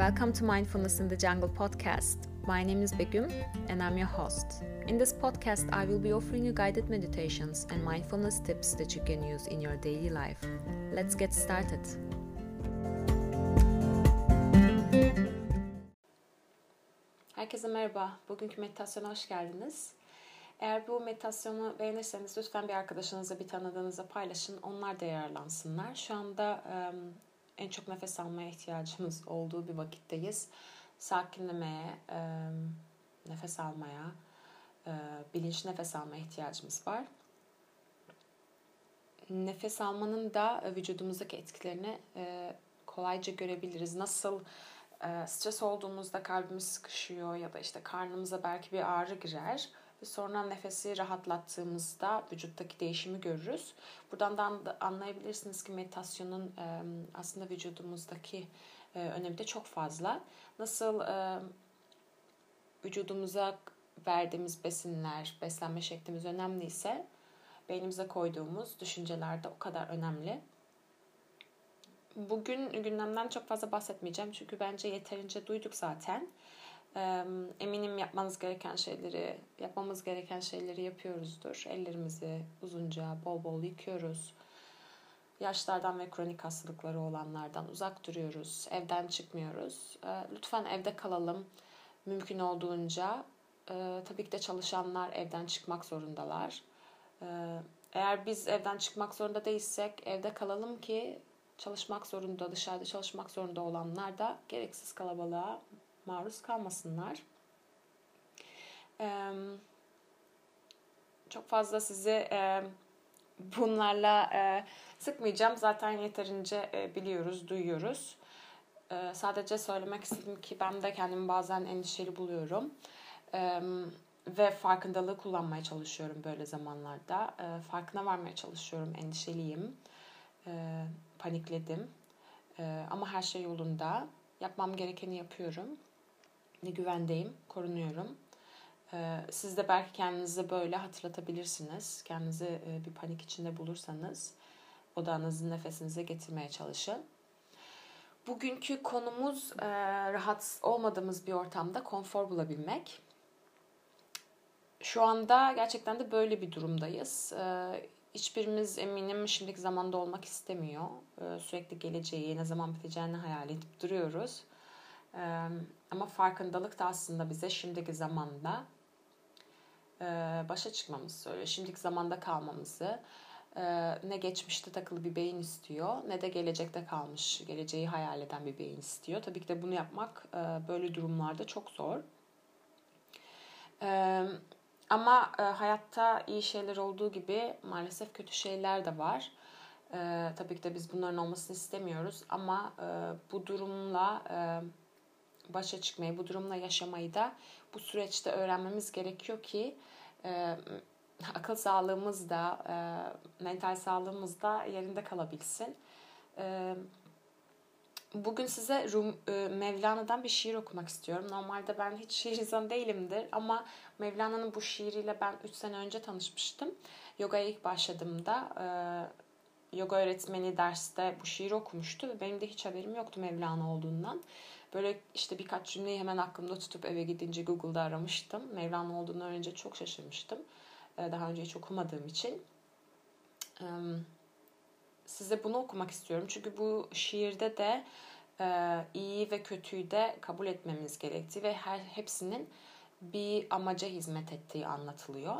Welcome to Mindfulness in the Jungle podcast. My name is Begum and I'm your host. In this podcast, I will be offering you guided meditations and mindfulness tips that you can use in your daily life. Let's get started. Herkese merhaba. Bugünkü meditasyona hoş geldiniz. Eğer bu meditasyonu beğenirseniz lütfen bir arkadaşınıza, bir tanıdığınıza paylaşın. Onlar da yararlansınlar. Şu anda en çok nefes almaya ihtiyacımız olduğu bir vakitteyiz. Sakinlemeye, nefes almaya, bilinçli nefes almaya ihtiyacımız var. Nefes almanın da vücudumuzdaki etkilerini kolayca görebiliriz. Nasıl stres olduğumuzda kalbimiz sıkışıyor ya da işte karnımıza belki bir ağrı girer ve sonra nefesi rahatlattığımızda vücuttaki değişimi görürüz. Buradan da anlayabilirsiniz ki meditasyonun aslında vücudumuzdaki önemi de çok fazla. Nasıl vücudumuza verdiğimiz besinler, beslenme şeklimiz önemliyse beynimize koyduğumuz düşünceler de o kadar önemli. Bugün gündemden çok fazla bahsetmeyeceğim çünkü bence yeterince duyduk zaten. Eminim yapmanız gereken şeyleri, yapmamız gereken şeyleri yapıyoruzdur. Ellerimizi uzunca, bol bol yıkıyoruz. Yaşlardan ve kronik hastalıkları olanlardan uzak duruyoruz. Evden çıkmıyoruz. Lütfen evde kalalım. Mümkün olduğunca. Tabii ki de çalışanlar evden çıkmak zorundalar. Eğer biz evden çıkmak zorunda değilsek evde kalalım ki çalışmak zorunda, dışarıda çalışmak zorunda olanlar da gereksiz kalabalığa maruz kalmasınlar. çok fazla sizi bunlarla sıkmayacağım. Zaten yeterince biliyoruz, duyuyoruz. sadece söylemek istedim ki ben de kendimi bazen endişeli buluyorum. ve farkındalığı kullanmaya çalışıyorum böyle zamanlarda. farkına varmaya çalışıyorum, endişeliyim. panikledim. ama her şey yolunda. Yapmam gerekeni yapıyorum güvendeyim, korunuyorum. Ee, siz de belki kendinizi böyle hatırlatabilirsiniz. Kendinizi e, bir panik içinde bulursanız odağınızı nefesinize getirmeye çalışın. Bugünkü konumuz e, rahat olmadığımız bir ortamda konfor bulabilmek. Şu anda gerçekten de böyle bir durumdayız. E, hiçbirimiz eminim şimdiki zamanda olmak istemiyor. Sürekli geleceği, ne zaman biteceğini hayal edip duruyoruz. Ama farkındalık da aslında bize şimdiki zamanda başa çıkmamızı söylüyor. Şimdiki zamanda kalmamızı ne geçmişte takılı bir beyin istiyor ne de gelecekte kalmış, geleceği hayal eden bir beyin istiyor. Tabii ki de bunu yapmak böyle durumlarda çok zor. Ama hayatta iyi şeyler olduğu gibi maalesef kötü şeyler de var. Tabii ki de biz bunların olmasını istemiyoruz ama bu durumla başa çıkmayı, bu durumla yaşamayı da bu süreçte öğrenmemiz gerekiyor ki e, akıl sağlığımız da, e, mental sağlığımız da yerinde kalabilsin. E, bugün size Rum, e, Mevlana'dan bir şiir okumak istiyorum. Normalde ben hiç şiir insanı değilimdir ama Mevlana'nın bu şiiriyle ben 3 sene önce tanışmıştım. Yoga'ya ilk başladığımda e, yoga öğretmeni derste bu şiiri okumuştu ve benim de hiç haberim yoktu Mevlana olduğundan. Böyle işte birkaç cümleyi hemen aklımda tutup eve gidince Google'da aramıştım. Mevlana olduğunu öğrenince çok şaşırmıştım. Ee, daha önce hiç okumadığım için. Size bunu okumak istiyorum. Çünkü bu şiirde de e, iyi ve kötüyü de kabul etmemiz gerektiği ve her hepsinin bir amaca hizmet ettiği anlatılıyor.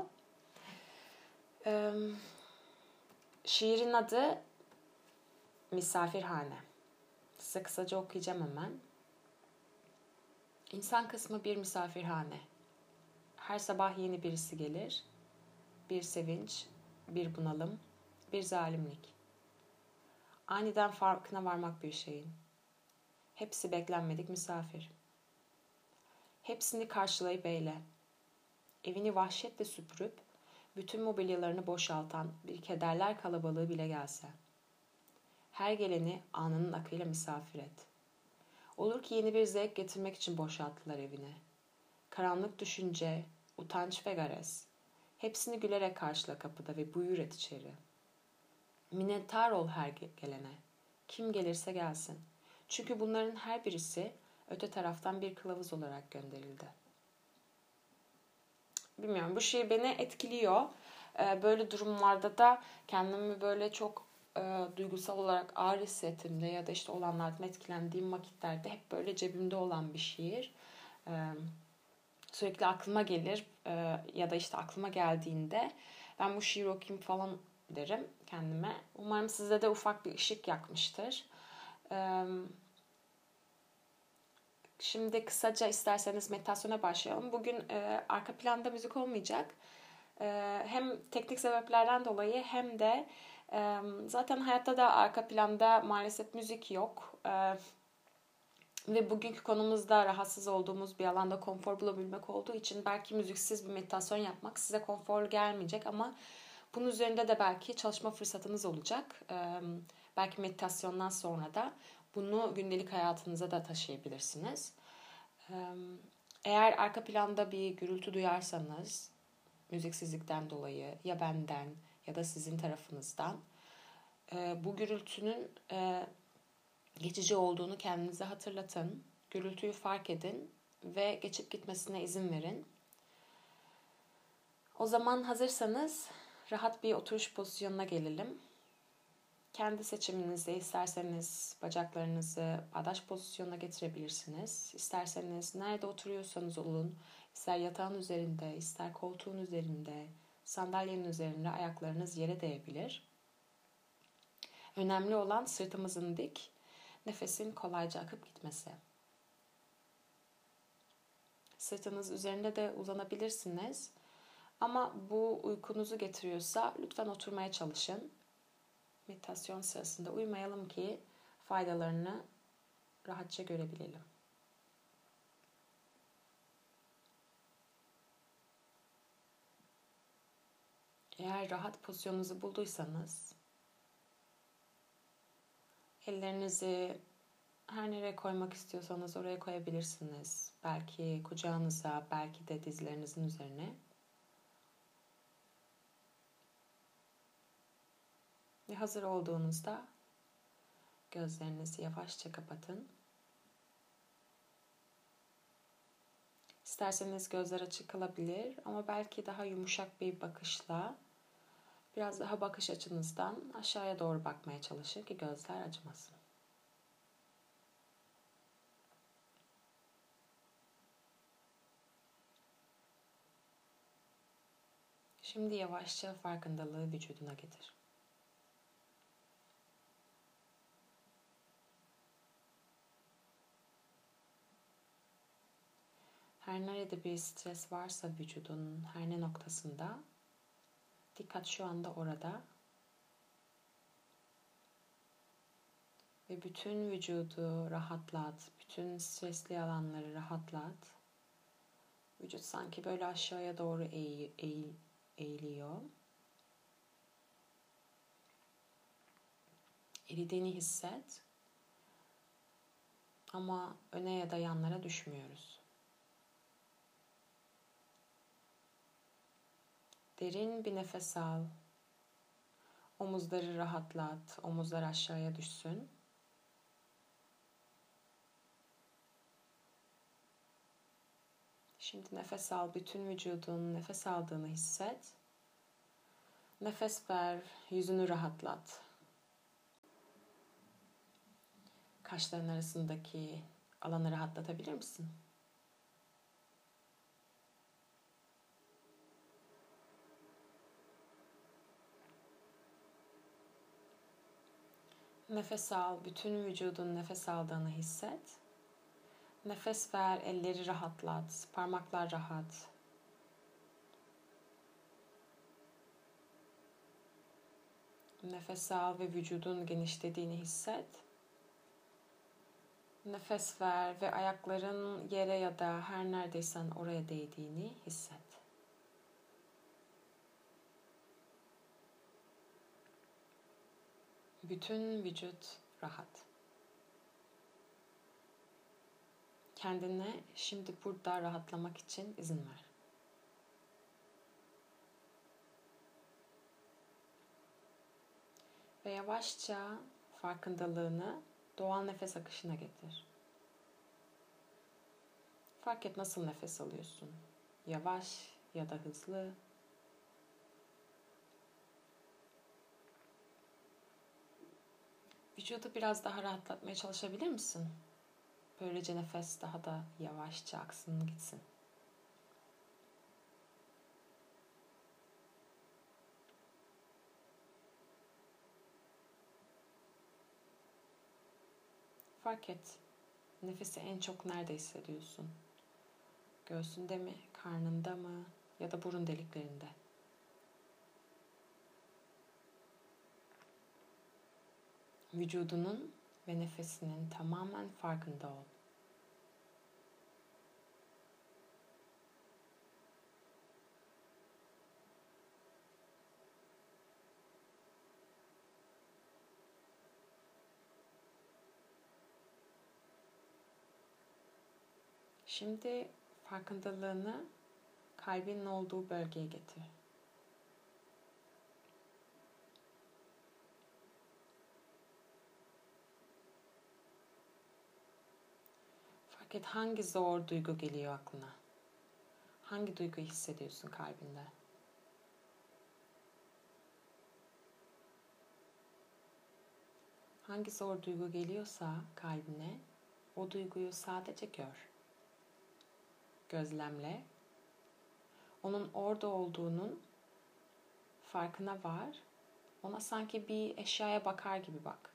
Şiirin adı Misafirhane. Size kısaca okuyacağım hemen. İnsan kısmı bir misafirhane. Her sabah yeni birisi gelir. Bir sevinç, bir bunalım, bir zalimlik. Aniden farkına varmak bir şeyin. Hepsi beklenmedik misafir. Hepsini karşılayıp eyle. Evini vahşetle süpürüp bütün mobilyalarını boşaltan bir kederler kalabalığı bile gelse. Her geleni anının akıyla misafir et.'' Olur ki yeni bir zevk getirmek için boşalttılar evini. Karanlık düşünce, utanç ve gares. Hepsini gülerek karşıla kapıda ve buyur et içeri. Minnettar ol her gelene. Kim gelirse gelsin. Çünkü bunların her birisi öte taraftan bir kılavuz olarak gönderildi. Bilmiyorum bu şey beni etkiliyor. Ee, böyle durumlarda da kendimi böyle çok e, duygusal olarak ağır hissettiğimde ya da işte olanlardan etkilendiğim vakitlerde hep böyle cebimde olan bir şiir. E, sürekli aklıma gelir e, ya da işte aklıma geldiğinde ben bu şiir okuyayım falan derim kendime. Umarım size de ufak bir ışık yakmıştır. E, şimdi kısaca isterseniz meditasyona başlayalım. Bugün e, arka planda müzik olmayacak. E, hem teknik sebeplerden dolayı hem de zaten hayatta da arka planda maalesef müzik yok. Ve bugünkü konumuzda rahatsız olduğumuz bir alanda konfor bulabilmek olduğu için belki müziksiz bir meditasyon yapmak size konforlu gelmeyecek ama bunun üzerinde de belki çalışma fırsatınız olacak. Belki meditasyondan sonra da bunu gündelik hayatınıza da taşıyabilirsiniz. Eğer arka planda bir gürültü duyarsanız, müziksizlikten dolayı ya benden ya da sizin tarafınızdan, e, bu gürültünün e, geçici olduğunu kendinize hatırlatın. Gürültüyü fark edin ve geçip gitmesine izin verin. O zaman hazırsanız rahat bir oturuş pozisyonuna gelelim. Kendi seçiminizde isterseniz bacaklarınızı bağdaş pozisyonuna getirebilirsiniz. İsterseniz nerede oturuyorsanız olun, ister yatağın üzerinde, ister koltuğun üzerinde, sandalyenin üzerinde ayaklarınız yere değebilir. Önemli olan sırtımızın dik, nefesin kolayca akıp gitmesi. Sırtınız üzerinde de uzanabilirsiniz. Ama bu uykunuzu getiriyorsa lütfen oturmaya çalışın. Meditasyon sırasında uyumayalım ki faydalarını rahatça görebilelim. Eğer rahat pozisyonunuzu bulduysanız ellerinizi her nereye koymak istiyorsanız oraya koyabilirsiniz. Belki kucağınıza, belki de dizlerinizin üzerine. Ve hazır olduğunuzda gözlerinizi yavaşça kapatın. İsterseniz gözler açık kalabilir ama belki daha yumuşak bir bakışla biraz daha bakış açınızdan aşağıya doğru bakmaya çalışın ki gözler acımasın. Şimdi yavaşça farkındalığı vücuduna getir. Her nerede bir stres varsa vücudun her ne noktasında dikkat şu anda orada. Ve bütün vücudu rahatlat, bütün stresli alanları rahatlat. Vücut sanki böyle aşağıya doğru eğ, eğ, eğiliyor. Eridiğini hisset. Ama öne ya da yanlara düşmüyoruz. Derin bir nefes al. Omuzları rahatlat. Omuzlar aşağıya düşsün. Şimdi nefes al. Bütün vücudun nefes aldığını hisset. Nefes ver. Yüzünü rahatlat. Kaşların arasındaki alanı rahatlatabilir misin? Nefes al, bütün vücudun nefes aldığını hisset. Nefes ver, elleri rahatlat, parmaklar rahat. Nefes al ve vücudun genişlediğini hisset. Nefes ver ve ayakların yere ya da her neredeysen oraya değdiğini hisset. Bütün vücut rahat. Kendine şimdi burada rahatlamak için izin ver. Ve yavaşça farkındalığını doğal nefes akışına getir. Fark et nasıl nefes alıyorsun. Yavaş ya da hızlı. Vücudu biraz daha rahatlatmaya çalışabilir misin? Böylece nefes daha da yavaşça aksın gitsin. Fark et. Nefesi en çok nerede hissediyorsun? Göğsünde mi, karnında mı ya da burun deliklerinde? Vücudunun ve nefesinin tamamen farkında ol. Şimdi farkındalığını kalbinin olduğu bölgeye getir. Et hangi zor duygu geliyor aklına. Hangi duyguyu hissediyorsun kalbinde? Hangi zor duygu geliyorsa kalbine o duyguyu sadece gör gözlemle. Onun orada olduğunun farkına var. Ona sanki bir eşyaya bakar gibi bak.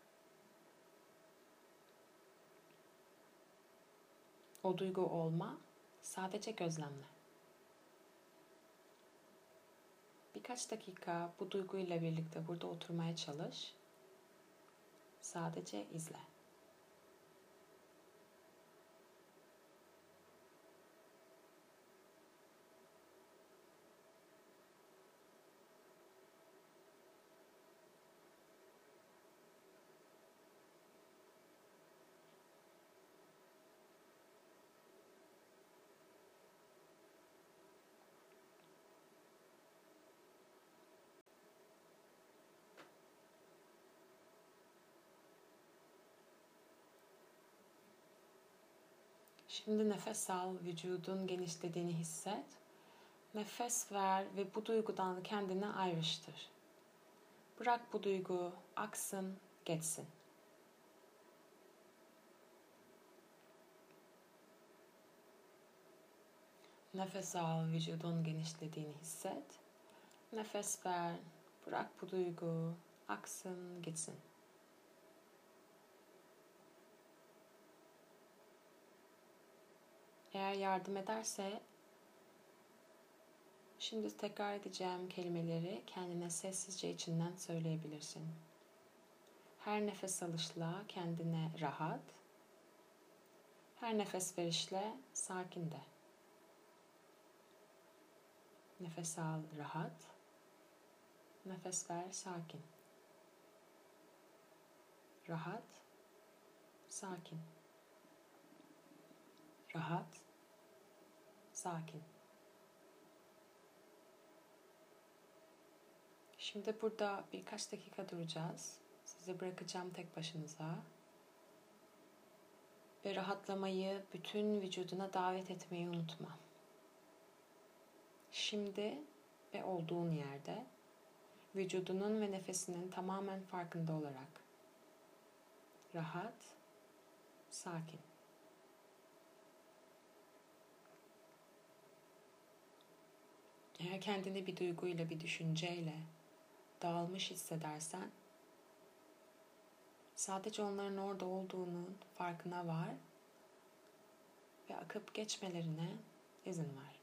O duygu olma, sadece gözlemle. Birkaç dakika bu duyguyla birlikte burada oturmaya çalış. Sadece izle. Şimdi nefes al, vücudun genişlediğini hisset. Nefes ver ve bu duygudan kendini ayrıştır. Bırak bu duygu aksın, geçsin. Nefes al, vücudun genişlediğini hisset. Nefes ver, bırak bu duygu aksın, gitsin. Eğer yardım ederse şimdi tekrar edeceğim kelimeleri kendine sessizce içinden söyleyebilirsin. Her nefes alışla kendine rahat, her nefes verişle sakin de. Nefes al rahat, nefes ver sakin. Rahat, sakin. Rahat, sakin. Şimdi burada birkaç dakika duracağız. Sizi bırakacağım tek başınıza. Ve rahatlamayı bütün vücuduna davet etmeyi unutma. Şimdi ve olduğun yerde vücudunun ve nefesinin tamamen farkında olarak rahat, sakin. Eğer kendini bir duyguyla, bir düşünceyle dağılmış hissedersen sadece onların orada olduğunun farkına var ve akıp geçmelerine izin ver.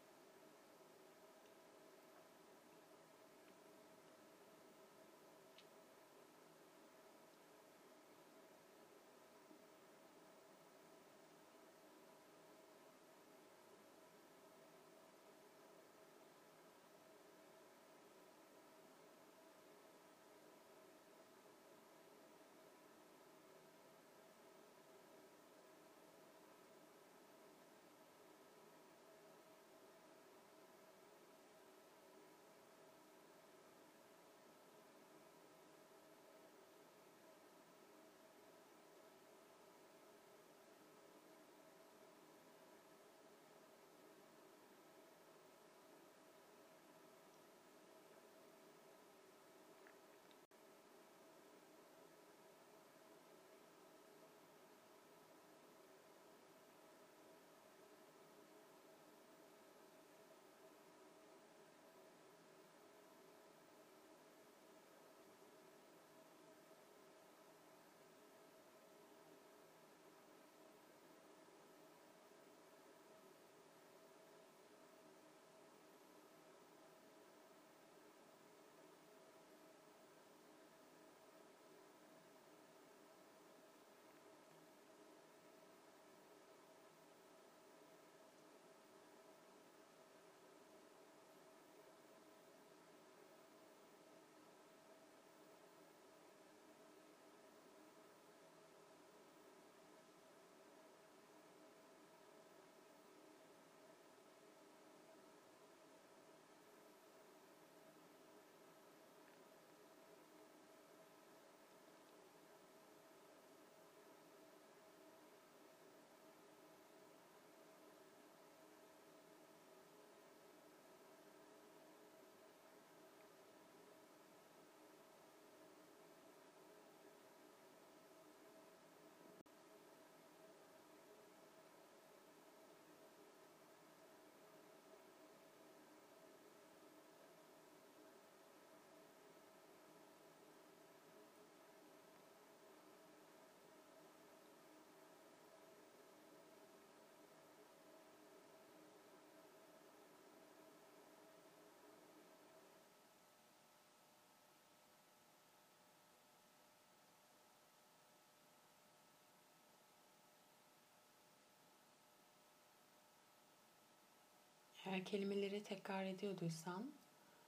Eğer kelimeleri tekrar ediyorduysan,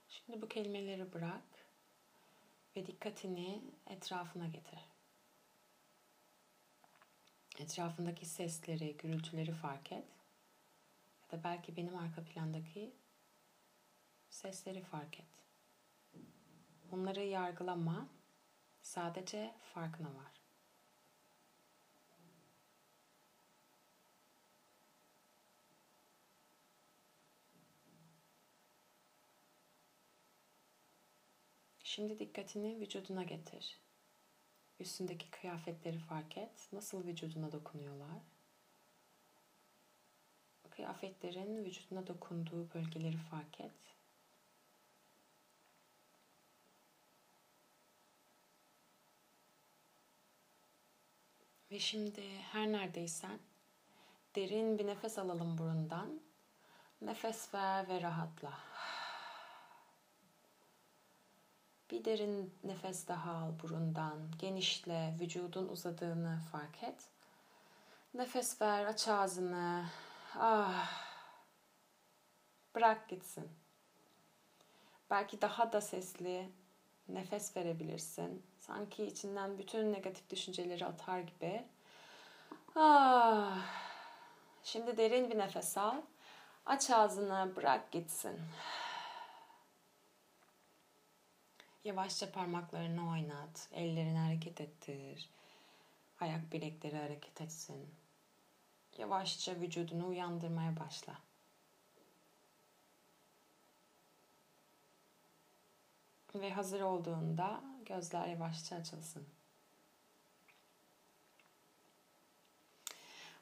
şimdi bu kelimeleri bırak ve dikkatini etrafına getir. Etrafındaki sesleri, gürültüleri fark et. Ya da belki benim arka plandaki sesleri fark et. Onları yargılama, sadece farkına var. Şimdi dikkatini vücuduna getir. Üstündeki kıyafetleri fark et. Nasıl vücuduna dokunuyorlar? Kıyafetlerin vücuduna dokunduğu bölgeleri fark et. Ve şimdi her neredeysen derin bir nefes alalım burundan. Nefes ver ve rahatla. Bir derin nefes daha al burundan. Genişle, vücudun uzadığını fark et. Nefes ver, aç ağzını. Ah. Bırak gitsin. Belki daha da sesli nefes verebilirsin. Sanki içinden bütün negatif düşünceleri atar gibi. Ah. Şimdi derin bir nefes al. Aç ağzını, bırak gitsin. Yavaşça parmaklarını oynat, ellerini hareket ettir. Ayak bilekleri hareket etsin. Yavaşça vücudunu uyandırmaya başla. Ve hazır olduğunda gözler yavaşça açılsın.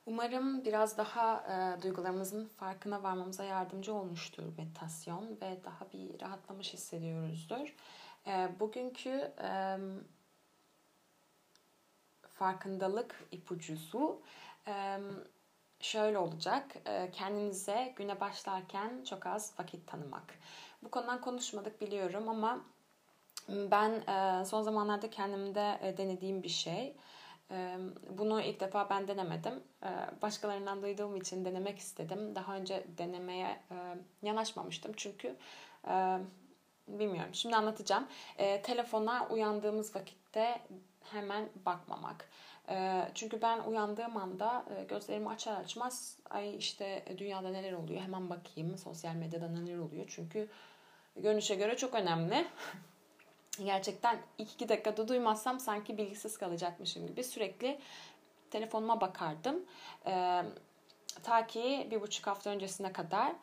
Umarım biraz daha e, duygularımızın farkına varmamıza yardımcı olmuştur meditasyon ve daha bir rahatlamış hissediyoruzdur. E, bugünkü e, farkındalık ipucusu e, şöyle olacak. E, kendinize güne başlarken çok az vakit tanımak. Bu konudan konuşmadık biliyorum ama ben e, son zamanlarda kendimde e, denediğim bir şey. E, bunu ilk defa ben denemedim. E, başkalarından duyduğum için denemek istedim. Daha önce denemeye e, yanaşmamıştım çünkü... E, bilmiyorum şimdi anlatacağım. E, telefona uyandığımız vakitte hemen bakmamak. E, çünkü ben uyandığım anda e, gözlerimi açar açmaz ay işte dünyada neler oluyor hemen bakayım sosyal medyada neler oluyor. Çünkü görünüşe göre çok önemli. Gerçekten iki dakikada duymazsam sanki bilgisiz kalacakmışım gibi sürekli telefonuma bakardım. E, ta ki bir buçuk hafta öncesine kadar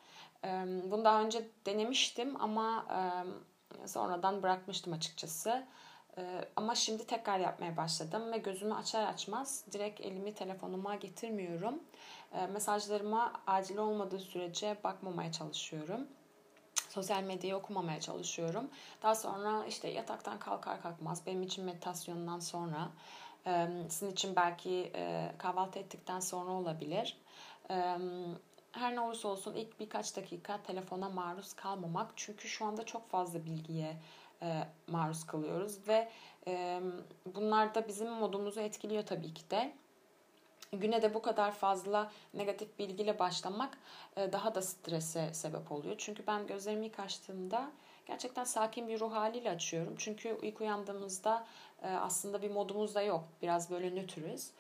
bunu daha önce denemiştim ama sonradan bırakmıştım açıkçası. Ama şimdi tekrar yapmaya başladım ve gözümü açar açmaz direkt elimi telefonuma getirmiyorum. Mesajlarıma acil olmadığı sürece bakmamaya çalışıyorum. Sosyal medyayı okumamaya çalışıyorum. Daha sonra işte yataktan kalkar kalkmaz benim için meditasyondan sonra sizin için belki kahvaltı ettikten sonra olabilir her ne olursa olsun ilk birkaç dakika telefona maruz kalmamak. Çünkü şu anda çok fazla bilgiye e, maruz kalıyoruz ve e, bunlar da bizim modumuzu etkiliyor tabii ki de. Güne de bu kadar fazla negatif bilgiyle başlamak e, daha da strese sebep oluyor. Çünkü ben gözlerimi ilk açtığımda gerçekten sakin bir ruh haliyle açıyorum. Çünkü ilk uyandığımızda e, aslında bir modumuz da yok. Biraz böyle nötrüz.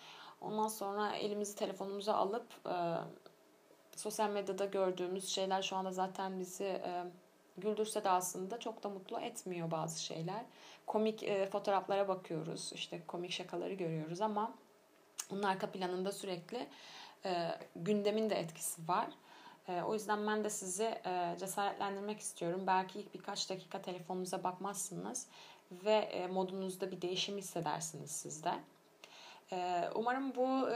Ondan sonra elimizi telefonumuza alıp e, sosyal medyada gördüğümüz şeyler şu anda zaten bizi e, güldürse de aslında çok da mutlu etmiyor bazı şeyler. Komik e, fotoğraflara bakıyoruz, işte komik şakaları görüyoruz ama onun arka planında sürekli e, gündemin de etkisi var. E, o yüzden ben de sizi e, cesaretlendirmek istiyorum. Belki ilk birkaç dakika telefonunuza bakmazsınız ve e, modunuzda bir değişim hissedersiniz sizde. Umarım bu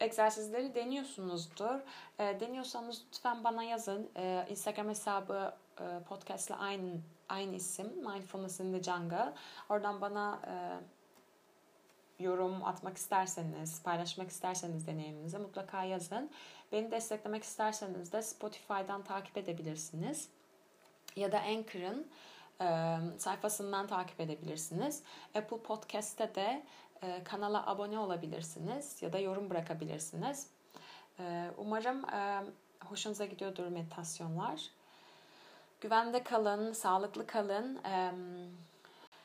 egzersizleri deniyorsunuzdur. Deniyorsanız lütfen bana yazın. Instagram hesabı e, podcastla aynı aynı isim. Mindfulness in the Jungle. Oradan bana yorum atmak isterseniz, paylaşmak isterseniz deneyiminizi mutlaka yazın. Beni desteklemek isterseniz de Spotify'dan takip edebilirsiniz. Ya da Anchor'ın sayfasından takip edebilirsiniz. Apple Podcast'te de e, kanala abone olabilirsiniz ya da yorum bırakabilirsiniz. E, umarım e, hoşunuza gidiyordur meditasyonlar. Güvende kalın, sağlıklı kalın.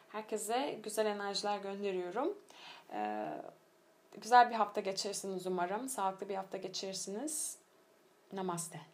Herkese güzel enerjiler gönderiyorum. Güzel bir hafta geçirirsiniz umarım. Sağlıklı bir hafta geçirirsiniz. Namaste.